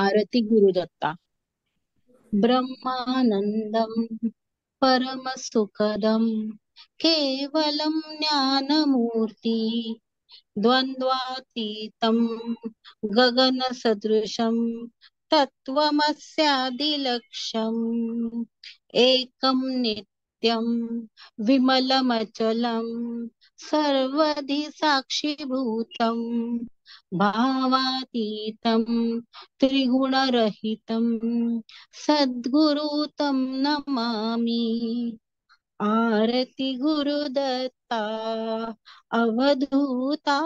आरती गुरुदत्ता ब्रह्मानन्दं परमसुखदं केवलं ज्ञानमूर्ति द्वन्द्वातीतं गगनसदृशं तत्त्वमस्यादिलक्ष्यम् एकं नित्यं विमलमचलं सर्वधि साक्षिभूतम् भावातीतं त्रिगुणरहितं सद्गुरुतं नमामि। आरति गुरुदत्ता अवधूता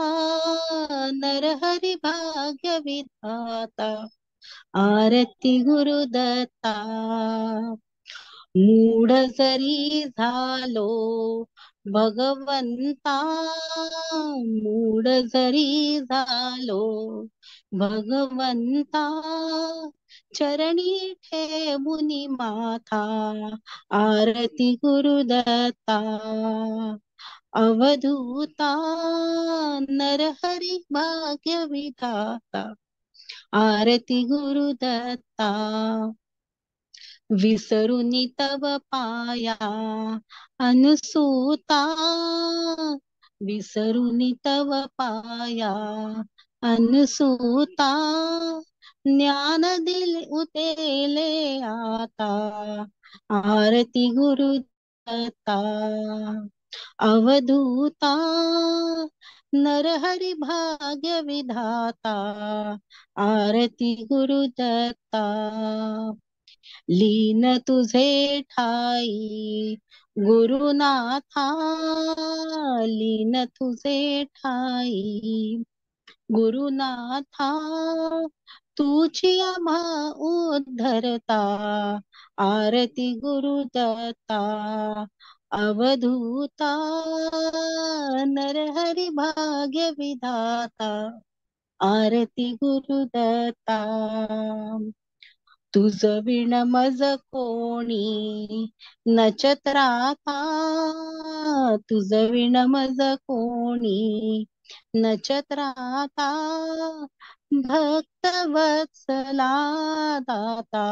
गुरुदत्ता। मूढ जरी झालो भगवंता मूड जरी झालो। भगवंता चरणी ठेवुनी माथा, आरती गुरुदत्ता, अवधूता नरहरी भाग्य विधाता आरती गुरुदत्ता विसरुनी तव पाया, अनुसूता। विसरुनी तव पाया, अनुसूता। ज्ञान दिल उतेले आता, आरती गुरुदत्ता अवधूता, नरहरि भाग्य विधाता, आरती गुरुदत्ता लीन तुझे ठाई, गुरुनाथा, लीन तुझे ठाई, गुरुनाथा तुझी आम्हा उद्धरता, आरती गुरुदत्ता अवधूता नरहरि भाग्य विधाता, आरती गुरुदत्ता तुझ विण मज कोणी नचत्राता तुझ विण मज कोणी नचत्राता भक्त वत्सला दाता,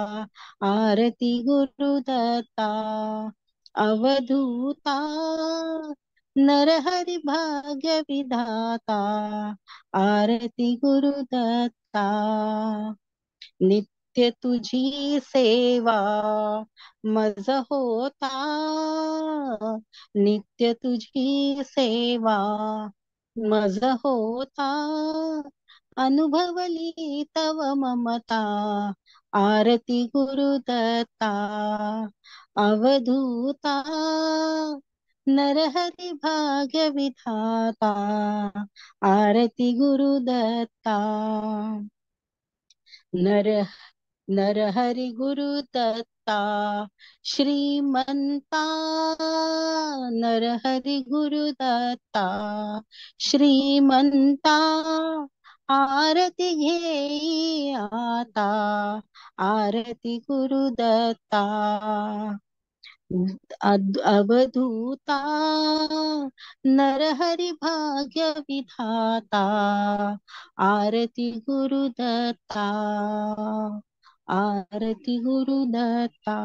आरती गुरुदत्ता अवधूता, नरहरि भाग्य विधाता आरती गुरुदत्ता नित्य तुझी सेवा मज होता। नित्य तुझी सेवा मज होता। अनुभवली तव ममता, आरती गुरुदत्ता अवधूता, नरहरि भाग्य विधाता आरती गुरुदत्ता नर नरहरि गुरुदत्ता श्रीमंता नरहरि गुरुदत्ता श्रीमंता आरती घे आता आरती गुरुदत्ता अवधूता, नरहरि भाग्य विधाता, आरती गुरुदत्ता आरती गुरुदत्ता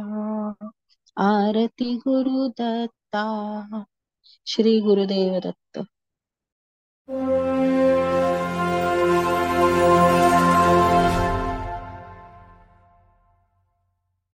आरती गुरुदत्ता श्री गुरुदेव दत्त।